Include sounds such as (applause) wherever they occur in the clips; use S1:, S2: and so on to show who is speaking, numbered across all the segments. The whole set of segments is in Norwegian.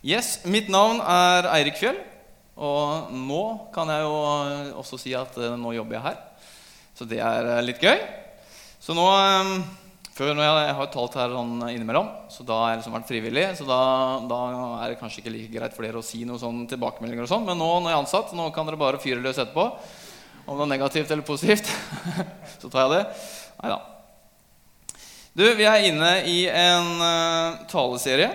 S1: Yes, Mitt navn er Eirik Fjell, og nå kan jeg jo også si at eh, nå jobber jeg her. Så det er eh, litt gøy. Så nå eh, Før når jeg, har talt her sånn innimellom, så da har jeg liksom vært frivillig. Så da, da er det kanskje ikke like greit for dere å si noen sånn tilbakemeldinger og sånn. Men nå når jeg er ansatt, nå kan dere bare fyre løs etterpå. Om det er negativt eller positivt, (laughs) så tar jeg det. Nei da. Du, vi er inne i en uh, taleserie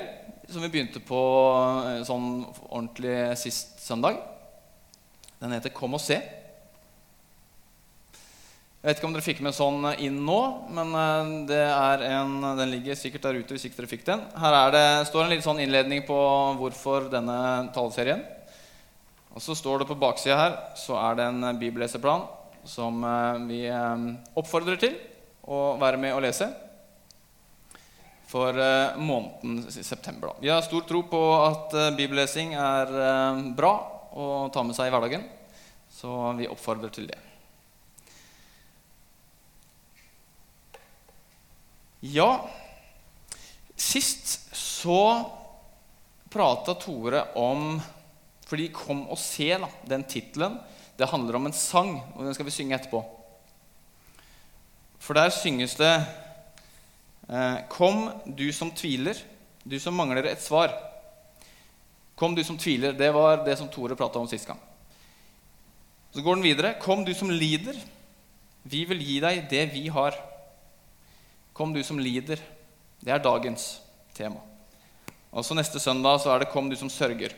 S1: som vi begynte på uh, sånn ordentlig sist søndag. Den heter 'Kom og se'. Jeg vet ikke om dere fikk med sånn inn nå, men er en, den ligger sikkert der ute hvis ikke dere fikk den. Her er det, står en litt sånn innledning på hvorfor denne taleserien. Og så står det på baksida her så er det en bibelleseplan som vi oppfordrer til å være med og lese for uh, måneden september. Da. Vi har stor tro på at uh, bibellesing er uh, bra å ta med seg i hverdagen, så vi oppfordrer til det. Ja, sist så prata Tore om Fordi 'Kom og se', da, den tittelen, det handler om en sang, og den skal vi synge etterpå. For der synges det Eh, kom, du som tviler, du som mangler et svar. Kom, du som tviler. Det var det som Tore prata om sist gang. Så går den videre. Kom, du som lider. Vi vil gi deg det vi har. Kom, du som lider. Det er dagens tema. Og så Neste søndag så er det 'Kom, du som sørger'.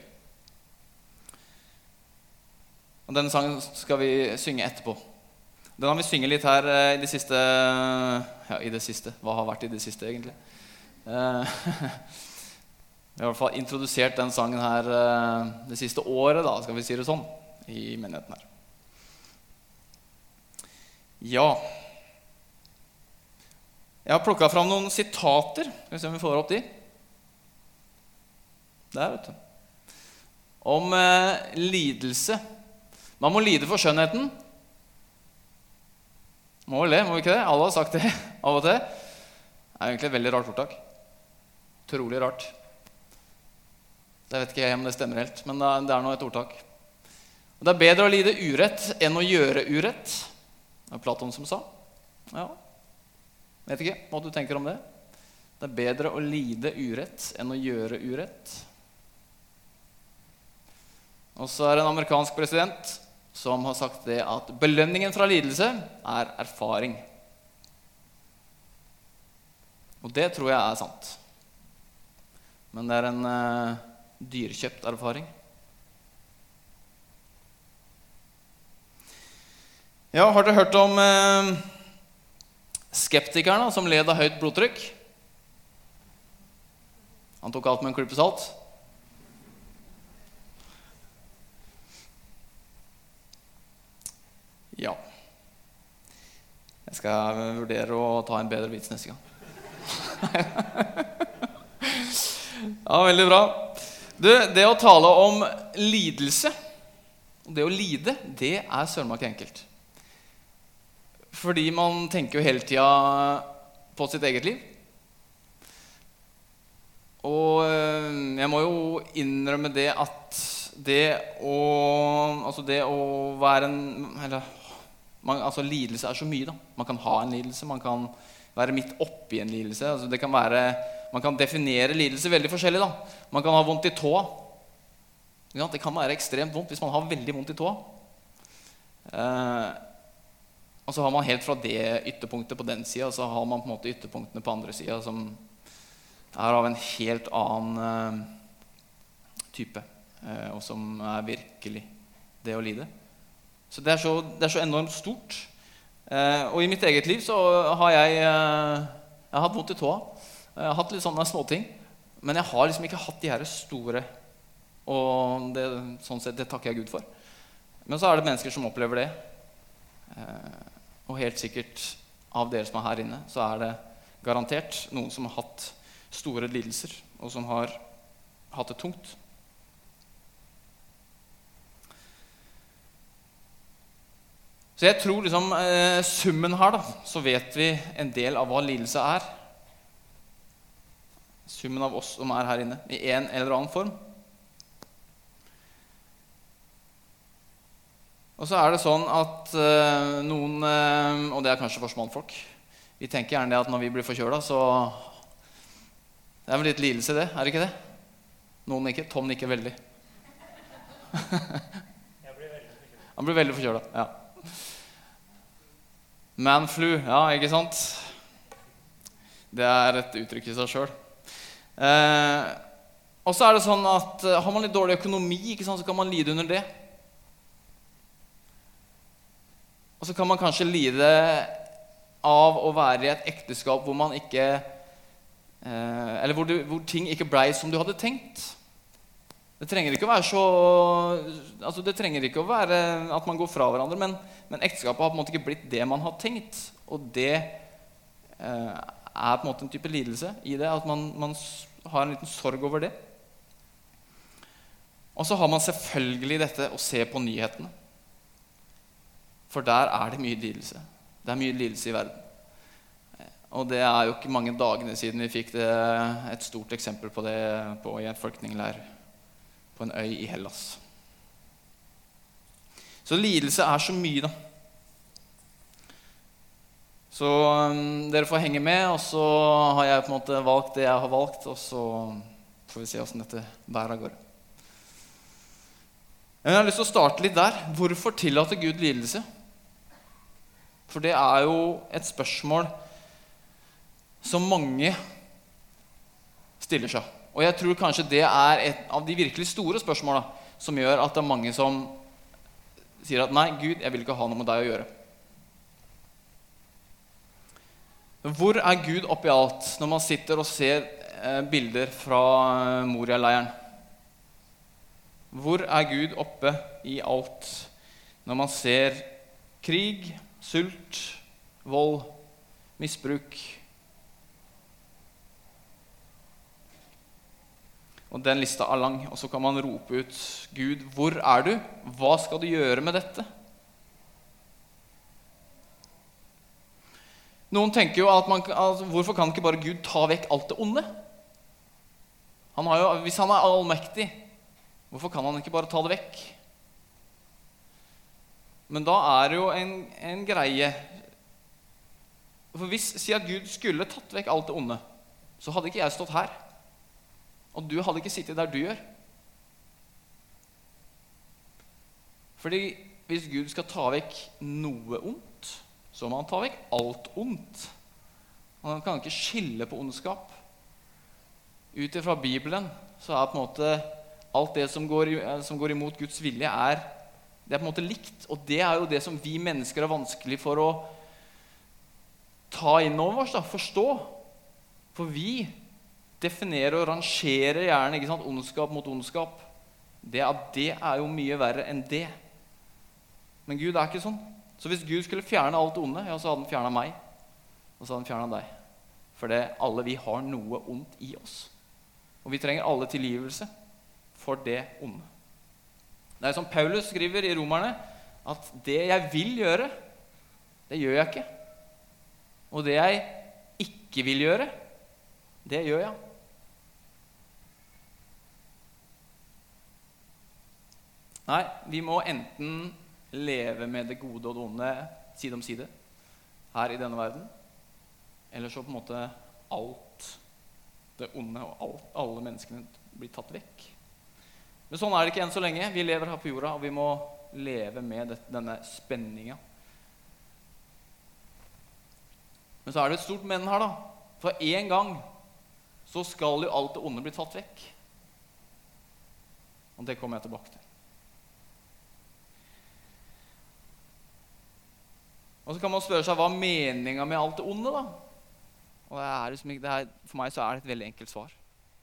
S1: Og Denne sangen skal vi synge etterpå. Den har vi synget litt her eh, i det siste Ja, i det siste. Hva har vært i det siste, egentlig? Eh, (laughs) vi har i hvert fall introdusert den sangen her eh, det siste året, da, skal vi si det sånn, i menigheten her. Ja Jeg har plukka fram noen sitater. Skal vi se om vi får opp de. Der, vet du. Om eh, lidelse. Man må lide for skjønnheten. Må vel det, må vi ikke det? Alle har sagt det (laughs) av og til. Det er egentlig et veldig rart ordtak. Trolig rart. Jeg vet ikke om det stemmer helt, men det er nå et ordtak. Og det er bedre å lide urett enn å gjøre urett. Det er Platon som sa. Ja, Vet ikke hva du tenker om det. Det er bedre å lide urett enn å gjøre urett. Og så er det en amerikansk president som har sagt det at belønningen fra lidelse er erfaring. Og det tror jeg er sant. Men det er en uh, dyrkjøpt erfaring. Ja, Har dere hørt om uh, skeptikeren som led av høyt blodtrykk? Han tok alt med en klype salt. Ja. Jeg skal vurdere å ta en bedre vits neste gang. (laughs) ja, veldig bra. Du, det å tale om lidelse, det å lide, det er søren meg enkelt. Fordi man tenker jo hele tida på sitt eget liv. Og eh, jeg må jo innrømme det at det å, altså det å være en Eller man, altså, lidelse er så mye. da. Man kan ha en lidelse, man kan være midt oppi en lidelse. Altså, det kan være, man kan definere lidelse veldig forskjellig. da. Man kan ha vondt i tåa. Det kan være ekstremt vondt hvis man har veldig vondt i tåa. Eh, og så har man helt fra det ytterpunktet på den sida, så har man på en måte ytterpunktene på andre sida som er av en helt annen eh, type, eh, og som er virkelig det å lide. Så det er så, det er så enormt stort. Eh, og i mitt eget liv så har jeg, eh, jeg har hatt vondt i tåa. Jeg har hatt litt sånne småting. Men jeg har liksom ikke hatt de her store. Og det, sånn sett, det takker jeg Gud for. Men så er det mennesker som opplever det. Eh, og helt sikkert av dere som er her inne, så er det garantert noen som har hatt store lidelser, og som har hatt det tungt. Så jeg tror liksom eh, summen her, da, så vet vi en del av hva lidelse er. Summen av oss som er her inne, i en eller annen form. Og så er det sånn at eh, noen eh, Og det er kanskje for smannfolk. Vi tenker gjerne det at når vi blir forkjøla, så Det er vel litt lidelse, det? Er det ikke det? Noen nikker. Tom nikker veldig. (laughs) Han blir veldig forkjøla. Ja. Manflu, ja, ikke sant? Det er et uttrykk i seg sjøl. Eh, og så er det sånn at eh, har man litt dårlig økonomi, ikke sant, så kan man lide under det. Og så kan man kanskje lide av å være i et ekteskap hvor man ikke eh, Eller hvor, du, hvor ting ikke blei som du hadde tenkt. Det trenger ikke å være så altså Det trenger ikke å være at man går fra hverandre, men, men ekteskapet har på en måte ikke blitt det man har tenkt. Og det eh, er på en måte en type lidelse i det, at man, man har en liten sorg over det. Og så har man selvfølgelig dette å se på nyhetene. For der er det mye lidelse. Det er mye lidelse i verden. Og det er jo ikke mange dagene siden vi fikk det, et stort eksempel på det på, i en flyktningleir på en øy i Hellas. Så lidelse er så mye, da. Så um, dere får henge med, og så har jeg på en måte valgt det jeg har valgt, og så får vi se åssen dette bærer av gårde. Jeg har lyst til å starte litt der. Hvorfor tillater Gud lidelse? For det er jo et spørsmål som mange stiller seg. Og jeg tror kanskje det er et av de virkelig store spørsmåla som gjør at det er mange som sier at 'nei, Gud, jeg vil ikke ha noe med deg å gjøre'. Hvor er Gud oppi alt når man sitter og ser eh, bilder fra eh, Moria-leiren? Hvor er Gud oppe i alt når man ser krig, sult, vold, misbruk? Og den lista er lang. Og så kan man rope ut, 'Gud, hvor er du? Hva skal du gjøre med dette?' Noen tenker jo at man, altså, Hvorfor kan ikke bare Gud ta vekk alt det onde? Han jo, hvis han er allmektig, hvorfor kan han ikke bare ta det vekk? Men da er det jo en, en greie For hvis Si at Gud skulle tatt vekk alt det onde, så hadde ikke jeg stått her. Og du hadde ikke sittet der du gjør. Fordi hvis Gud skal ta vekk noe ondt, så må han ta vekk alt ondt. Han kan ikke skille på ondskap. Ut ifra Bibelen så er på en måte alt det som går, eh, som går, imot Guds vilje, er, det er på en måte likt. Og det er jo det som vi mennesker er vanskelig for å ta inn over oss, da, forstå. For vi definerer og rangerer gjerne ikke sant, ondskap mot ondskap. Det, det er jo mye verre enn det. Men Gud er ikke sånn. Så hvis Gud skulle fjerne alt onde, ja, så hadde han fjerna meg. Og så hadde han fjerna deg. For det, alle vi har noe ondt i oss. Og vi trenger alle tilgivelse for det onde. Det er som Paulus skriver i Romerne, at det jeg vil gjøre, det gjør jeg ikke. Og det jeg ikke vil gjøre, det gjør jeg. Nei, vi må enten leve med det gode og det onde side om side her i denne verden, eller så på en måte alt det onde og alt, alle menneskene blir tatt vekk. Men sånn er det ikke enn så lenge. Vi lever her på jorda, og vi må leve med dette, denne spenninga. Men så er det et stort men her, da. For en gang så skal jo alt det onde bli tatt vekk. Og det kommer jeg tilbake til. Og så kan man spørre seg hva er meninga med alt det onde. da? Og liksom, det er, For meg så er det et veldig enkelt svar.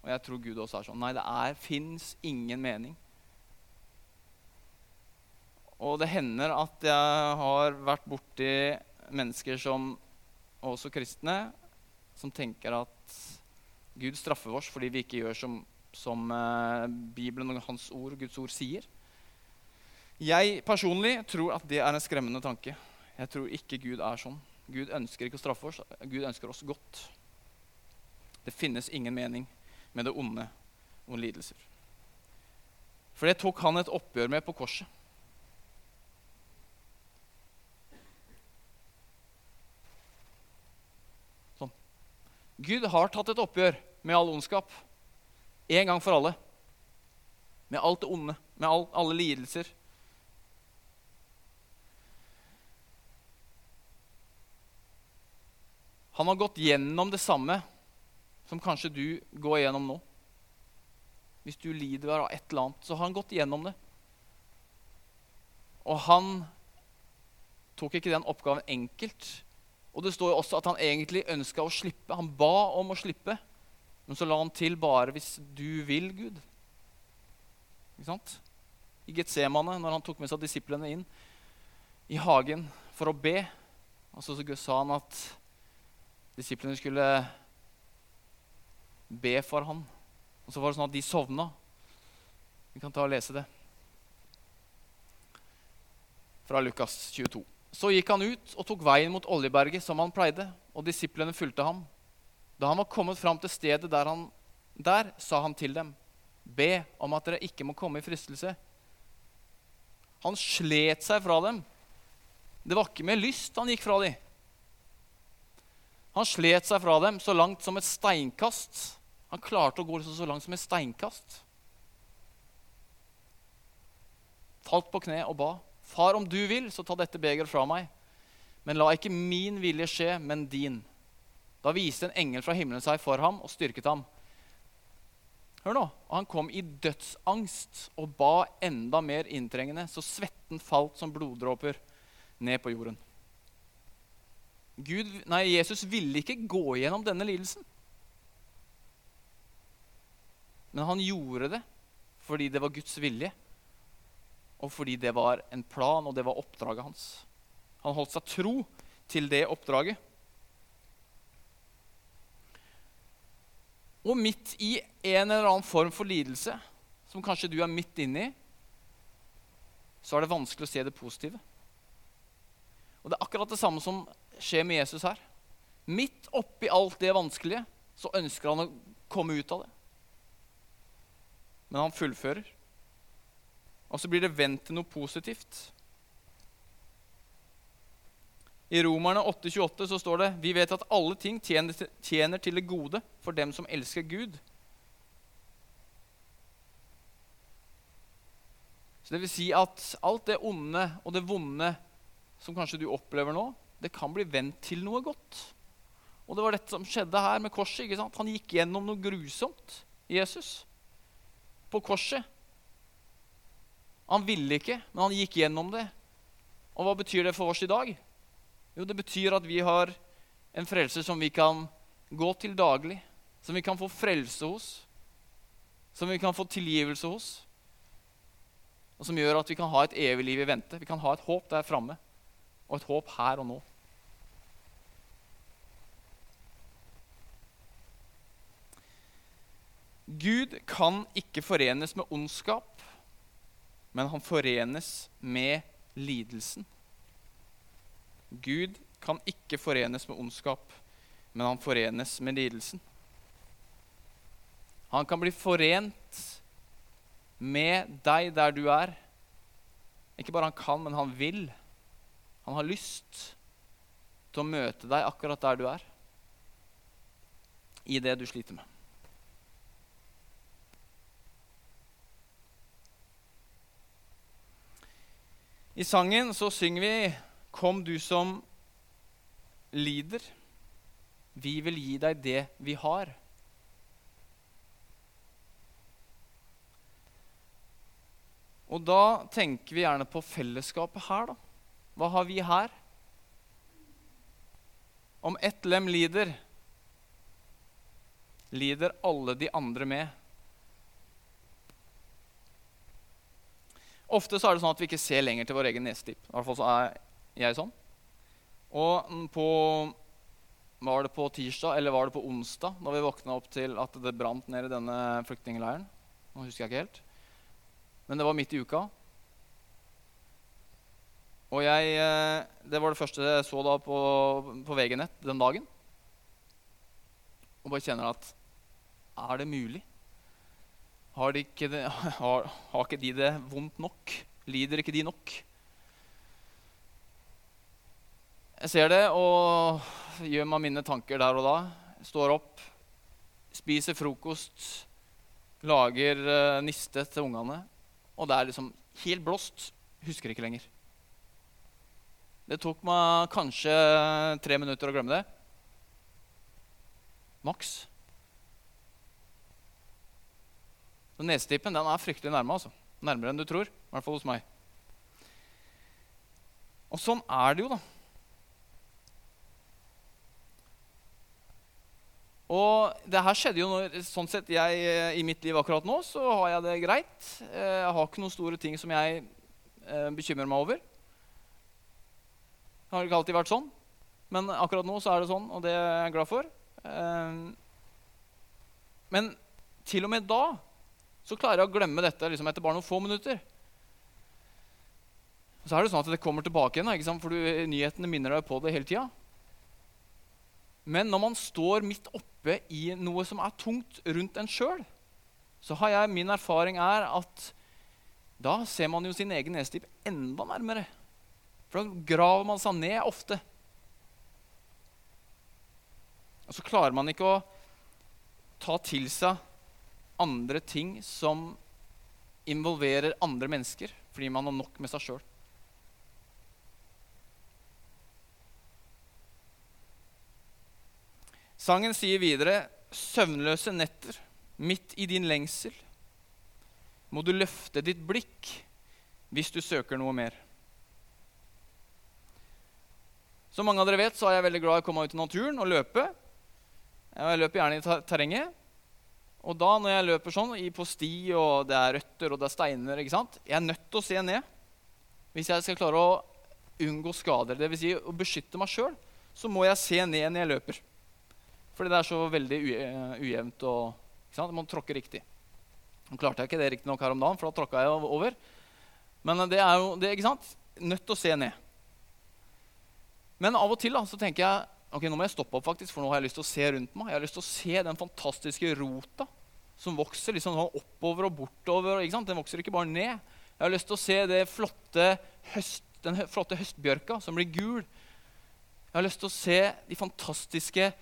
S1: Og jeg tror Gud også er sånn. Nei, det er, fins ingen mening. Og det hender at jeg har vært borti mennesker som, også kristne, som tenker at Gud straffer oss fordi vi ikke gjør som, som uh, Bibelen og Hans ord, Guds ord sier. Jeg personlig tror at det er en skremmende tanke. Jeg tror ikke Gud er sånn. Gud ønsker ikke å straffe oss. Gud ønsker oss godt. Det finnes ingen mening med det onde og lidelser. For det tok han et oppgjør med på korset. Sånn. Gud har tatt et oppgjør med all ondskap en gang for alle. Med alt det onde, med all, alle lidelser Han har gått gjennom det samme som kanskje du går gjennom nå. Hvis du lider av et eller annet, så har han gått gjennom det. Og han tok ikke den oppgaven enkelt. Og det står jo også at han egentlig ønska å slippe. Han ba om å slippe, men så la han til bare 'hvis du vil, Gud'. Ikke sant? I Getsemane, når han tok med seg disiplene inn i hagen for å be, og så sa han at disiplene skulle be for ham. Og så var det sånn at de sovna. Vi kan ta og lese det. Fra Lukas 22. Så gikk han ut og tok veien mot Oljeberget som han pleide, og disiplene fulgte ham. Da han var kommet fram til stedet der, han, der sa han til dem, be om at dere ikke må komme i fristelse. Han slet seg fra dem. Det var ikke med lyst han gikk fra dem. Han slet seg fra dem så langt som et steinkast. Han klarte å gå så langt som et steinkast. Falt på kne og ba. Far, om du vil, så ta dette begeret fra meg. Men la ikke min vilje skje, men din. Da viste en engel fra himmelen seg for ham og styrket ham. Hør nå, Han kom i dødsangst og ba enda mer inntrengende, så svetten falt som bloddråper ned på jorden. Gud, nei, Jesus ville ikke gå gjennom denne lidelsen. Men han gjorde det fordi det var Guds vilje, og fordi det var en plan, og det var oppdraget hans. Han holdt seg tro til det oppdraget. Og midt i en eller annen form for lidelse, som kanskje du er midt inni, så er det vanskelig å se det positive. Og Det er akkurat det samme som skjer med Jesus her. Midt oppi alt det vanskelige så ønsker han å komme ut av det. Men han fullfører. Og så blir det vendt til noe positivt. I Romerne 8,28 så står det vi vet at alle ting tjener, til det gode for dem som elsker Gud. Så det vil si at alt det onde og det vonde som kanskje du opplever nå, det kan bli vendt til noe godt. Og det var dette som skjedde her med korset. ikke sant? Han gikk gjennom noe grusomt, Jesus, på korset. Han ville ikke, men han gikk gjennom det. Og hva betyr det for oss i dag? Jo, det betyr at vi har en frelse som vi kan gå til daglig. Som vi kan få frelse hos. Som vi kan få tilgivelse hos. Og som gjør at vi kan ha et evig liv i vente. Vi kan ha et håp der framme, og et håp her og nå. Gud kan ikke forenes med ondskap, men han forenes med lidelsen. Gud kan ikke forenes med ondskap, men han forenes med lidelsen. Han kan bli forent med deg der du er. Ikke bare han kan, men han vil. Han har lyst til å møte deg akkurat der du er, i det du sliter med. I sangen så synger vi 'Kom, du som lider'. Vi vil gi deg det vi har. Og da tenker vi gjerne på fellesskapet her, da. Hva har vi her? Om ett lem lider, lider alle de andre med. Ofte så er det sånn at vi ikke ser lenger til vår egen nesetipp. I hvert fall så er jeg sånn. Og på Var det på tirsdag eller var det på onsdag da vi våkna opp til at det brant ned i denne flyktningleiren? Nå husker jeg ikke helt. Men det var midt i uka. Og jeg, eh, Det var det første jeg så da på, på VG-nett den dagen. Og bare kjenner at Er det mulig? Har, de ikke det, (laughs) har, har ikke de det vondt nok? Lider ikke de nok? Jeg ser det og gjør meg mine tanker der og da. står opp, spiser frokost, lager uh, niste til ungene, og det er liksom helt blåst. Husker ikke lenger. Det tok meg kanskje tre minutter å glemme det. Maks. Så Nesetippen den er fryktelig nærme. altså. Nærmere enn du tror. I hvert fall hos meg. Og sånn er det jo, da. Og det her skjedde jo når sånn sett jeg, I mitt liv akkurat nå så har jeg det greit. Eh, jeg har ikke noen store ting som jeg eh, bekymrer meg over. Det har ikke alltid vært sånn, men akkurat nå så er det sånn, og det er jeg glad for. Eh, men til og med da så klarer jeg å glemme dette liksom etter bare noen få minutter. Så er det sånn at det kommer tilbake igjen, for du, nyhetene minner deg på det hele tida. Men når man står midt oppe i noe som er tungt rundt en sjøl, så har jeg, min erfaring er at da ser man jo sin egen nesetipp enda nærmere. For da graver man seg ned ofte. Og så klarer man ikke å ta til seg andre ting som involverer andre mennesker, fordi man har nok med seg sjøl. Sangen sier videre, 'Søvnløse netter, midt i din lengsel, må du løfte ditt blikk hvis du søker noe mer.' Som mange av dere vet, så er jeg veldig glad i å komme ut i naturen og løpe. Jeg løper gjerne i terrenget. Og da når jeg løper sånn på sti, og det er røtter og det er steiner ikke sant? Jeg er nødt til å se ned hvis jeg skal klare å unngå skader. Dvs. Si, å beskytte meg sjøl, så må jeg se ned når jeg løper. Fordi det er så veldig ujevnt. og ikke sant? Man tråkker riktig. Nå klarte jeg ikke det riktig nok her om dagen, for da tråkka jeg over. Men det er jo det, ikke sant? nødt til å se ned. Men av og til da, så tenker jeg ok, nå må jeg stoppe opp, faktisk, for nå har jeg lyst til å se rundt meg. Jeg har lyst til å se den fantastiske rota som vokser liksom oppover og bortover. Ikke sant? Den vokser ikke bare ned. Jeg har lyst til å se flotte høst, den flotte høstbjørka som blir gul. Jeg har lyst til å se de fantastiske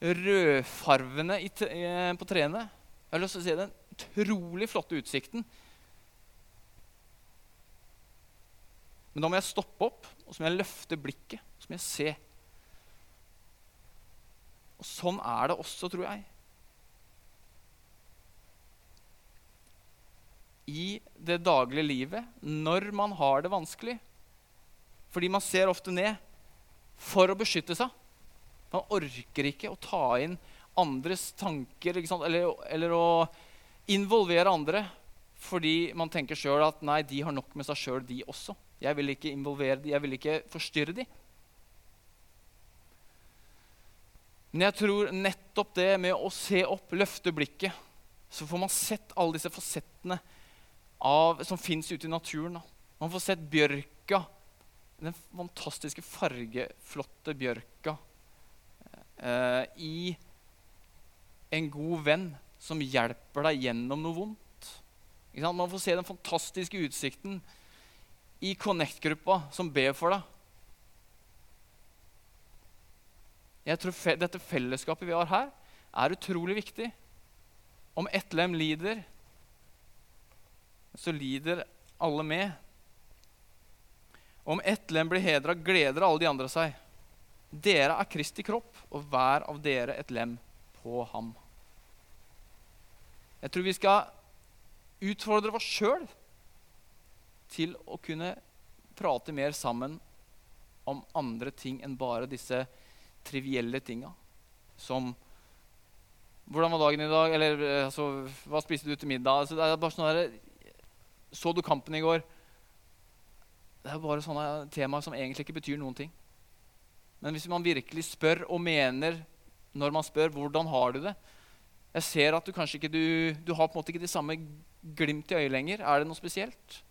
S1: rødfarvene på trærne. Jeg har lyst til å se den utrolig flotte utsikten. Men da må jeg stoppe opp og så må jeg løfte blikket så må jeg se. Og sånn er det også, tror jeg. I det daglige livet, når man har det vanskelig. Fordi man ser ofte ned for å beskytte seg. Man orker ikke å ta inn andres tanker eller, eller, å involvere andre fordi man tenker sjøl at nei, de har nok med seg sjøl, de også. Jeg vil ikke involvere de, jeg vil ikke forstyrre dem. Men jeg tror nettopp det med å se opp, løfte blikket, så får man sett alle disse fasettene av, som fins ute i naturen. Da. Man får sett bjørka, den fantastiske fargeflotte bjørka, eh, i en god venn som hjelper deg gjennom noe vondt. Man får se den fantastiske utsikten i Connect-gruppa som ber for deg. Jeg tror fe Dette fellesskapet vi har her, er utrolig viktig. Om ett lem lider, så lider alle med. Om ett lem blir hedra, gleder alle de andre seg. Dere er Kristi kropp, og hver av dere et lem på ham. Jeg tror vi skal utfordre oss sjøl til å kunne prate mer sammen om andre ting enn bare disse trivielle tinga. Som Hvordan var dagen i dag? Eller eh, altså, hva spiste du til middag? Altså, det er bare sånne der, Så du kampen i går? Det er bare sånne temaer som egentlig ikke betyr noen ting. Men hvis man virkelig spør og mener når man spør hvordan har du det Jeg ser at du kanskje ikke du, du har på en måte ikke det samme glimt i øyet lenger. Er det noe spesielt?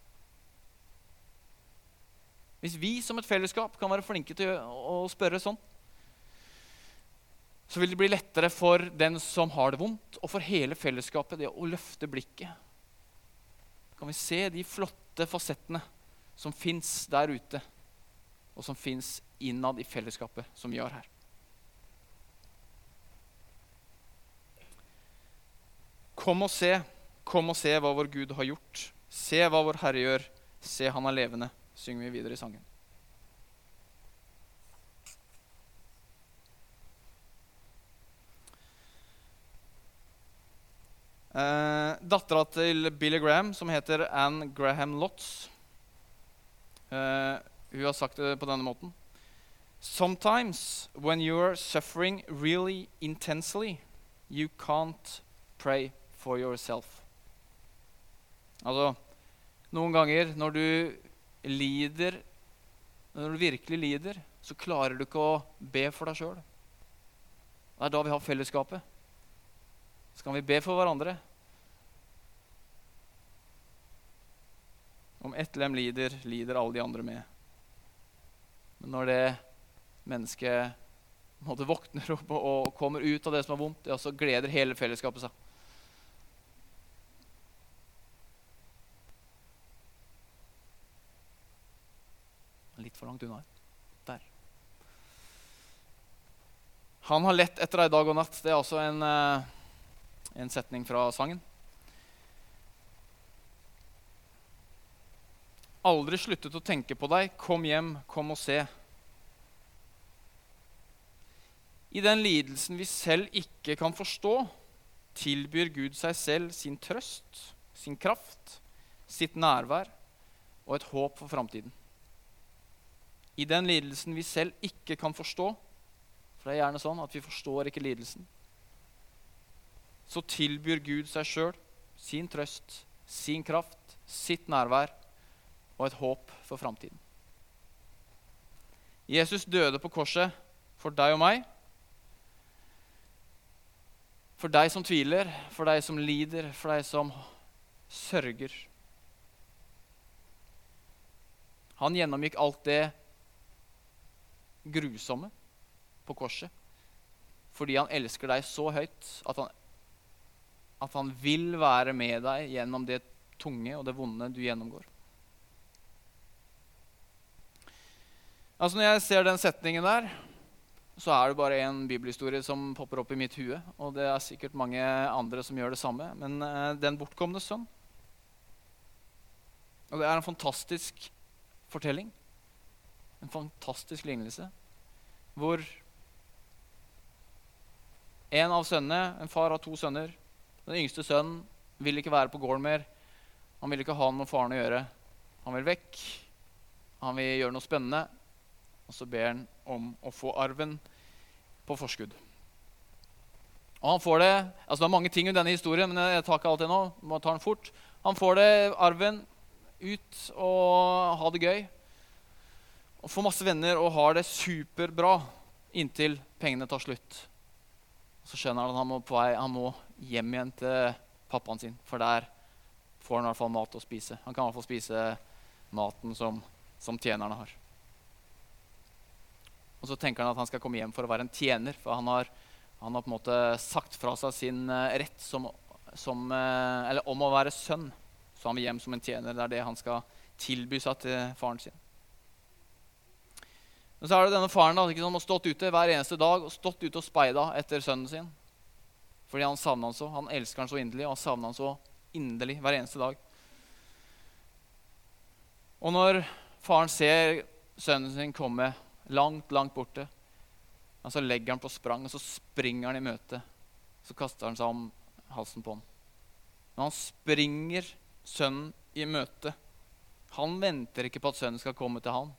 S1: Hvis vi som et fellesskap kan være flinke til å spørre sånn, så vil det bli lettere for den som har det vondt, og for hele fellesskapet, det å løfte blikket. Kan vi se de flotte fasettene som fins der ute, og som fins innad i fellesskapet, som vi har her. Kom og se, kom og se hva vår Gud har gjort. Se hva vår Herre gjør. Se, han er levende, synger vi videre i sangen. Eh, Dattera til Billy Graham, som heter Anne Graham Lotz, eh, hun har sagt det på denne måten. Sometimes when you are suffering really intensely, you can't pray for yourself. Altså, noen ganger når du lider, når du virkelig lider, så klarer du ikke å be for deg sjøl. Det er da vi har fellesskapet. Så kan vi be for hverandre. Om ett lem lider, lider alle de andre med. Men når det mennesket måtte våkner opp og kommer ut av det som er vondt, ja, så gleder hele fellesskapet seg. Litt for langt unna. Der. Han har lett etter deg dag og natt. Det er altså en, eh, en setning fra sangen. Aldri sluttet å tenke på deg. Kom hjem, kom og se. I den lidelsen vi selv ikke kan forstå, tilbyr Gud seg selv sin trøst, sin kraft, sitt nærvær og et håp for framtiden. I den lidelsen vi selv ikke kan forstå, for det er gjerne sånn at vi forstår ikke lidelsen, så tilbyr Gud seg sjøl sin trøst, sin kraft, sitt nærvær og et håp for framtiden. Jesus døde på korset for deg og meg. For deg som tviler, for deg som lider, for deg som sørger. Han gjennomgikk alt det grusomme på korset fordi han elsker deg så høyt at han, at han vil være med deg gjennom det tunge og det vonde du gjennomgår. Altså Når jeg ser den setningen der, så er det bare en bibelhistorie som popper opp i mitt hue. Og det er sikkert mange andre som gjør det samme. Men uh, Den bortkomne sønn. Og det er en fantastisk fortelling. En fantastisk lignelse. Hvor en av sønnene, en far har to sønner Den yngste sønnen vil ikke være på gården mer. Han vil ikke ha noe med faren å gjøre. Han vil vekk. Han vil gjøre noe spennende. Og så ber han om å få arven på forskudd. Og han får det, altså Det er mange ting i denne historien, men jeg tar ikke alt det nå. må ta den fort. Han får det, arven, ut og ha det gøy. Og får masse venner og har det superbra inntil pengene tar slutt. Så skjønner han at han må, på vei, han må hjem igjen til pappaen sin, for der får han i hvert fall mat å spise. Han kan i hvert fall spise maten som, som tjenerne har. Og så tenker han at han skal komme hjem for å være en tjener. For han har, han har på en måte sagt fra seg sin uh, rett som, som, eller om å være sønn. Så han vil hjem som en tjener. Det er det han skal tilby seg til faren sin. Men så er det denne faren da, som har stått ute hver eneste dag og stått ute og speida etter sønnen sin. Fordi han savner han så. Han elsker han så inderlig, og han savner han så inderlig hver eneste dag. Og når faren ser sønnen sin komme langt, langt borte. Og så legger han på sprang, og så springer han i møte. Så kaster han seg om halsen på ham. Men han springer sønnen i møte. Han venter ikke på at sønnen skal komme til ham,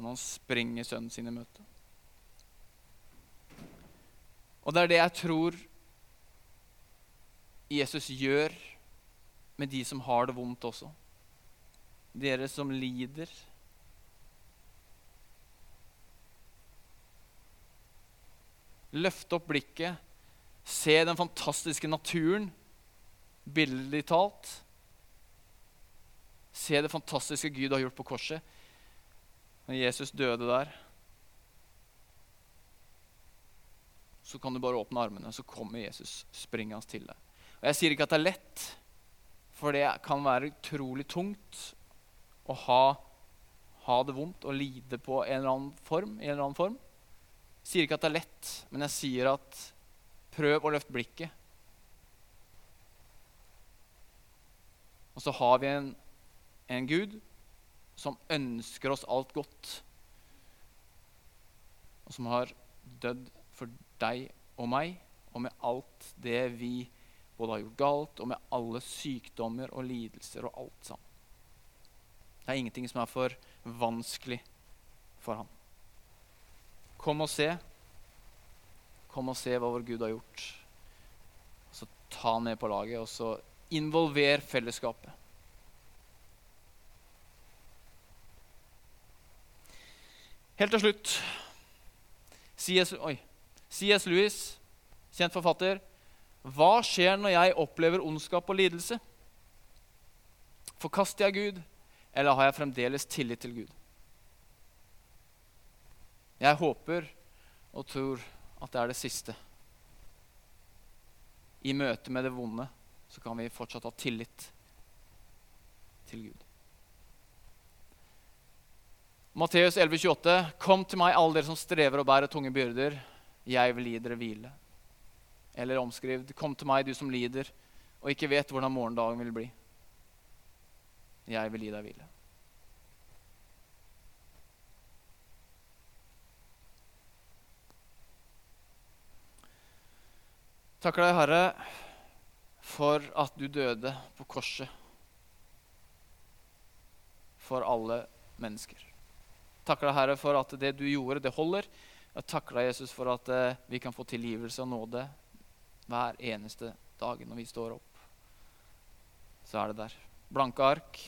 S1: men han springer sønnen sin i møte. Og det er det jeg tror Jesus gjør med de som har det vondt også. Dere som lider Løfte opp blikket, se den fantastiske naturen, billedlig talt. Se det fantastiske Gud har gjort på korset. Når Jesus døde der, så kan du bare åpne armene, så kommer Jesus springende til deg. Og Jeg sier ikke at det er lett, for det kan være utrolig tungt å ha, ha det vondt og lide på en eller annen form, i en eller annen form sier ikke at det er lett, men jeg sier at prøv å løfte blikket. Og så har vi en, en Gud som ønsker oss alt godt. Og som har dødd deg og meg, og med alt det vi både har gjort galt, og med alle sykdommer og lidelser og alt sammen. Det er ingenting som er for vanskelig for ham. Kom og se. Kom og se hva vår Gud har gjort. Så ta han med på laget, og så involver fellesskapet. Helt til slutt C.S. C.S. Lewis, kjent forfatter. Hva skjer når jeg opplever ondskap og lidelse? Forkaster jeg Gud, eller har jeg fremdeles tillit til Gud? Jeg håper og tror at det er det siste. I møte med det vonde så kan vi fortsatt ha tillit til Gud. Matteus 11,28.: Kom til meg, alle dere som strever og bærer tunge byrder. Jeg vil gi dere hvile. Eller omskrevet, Kom til meg, du som lider og ikke vet hvordan morgendagen vil bli. Jeg vil gi deg hvile. Takker deg, Herre, for at du døde på korset for alle mennesker. Takker deg, Herre, for at det du gjorde, det holder. Jeg takker deg, Jesus, for at eh, vi kan få tilgivelse og nåde hver eneste dag når vi står opp. Så er det der. Blanke ark.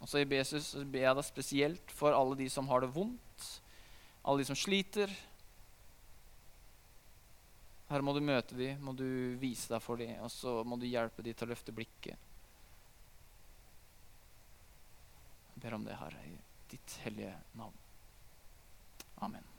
S1: Og så Jesus, ber jeg deg spesielt for alle de som har det vondt, alle de som sliter, Herre, må du møte dem, må du vise deg for dem, og så må du hjelpe dem til å løfte blikket. Jeg ber om det, Herre, i ditt hellige navn. Amen.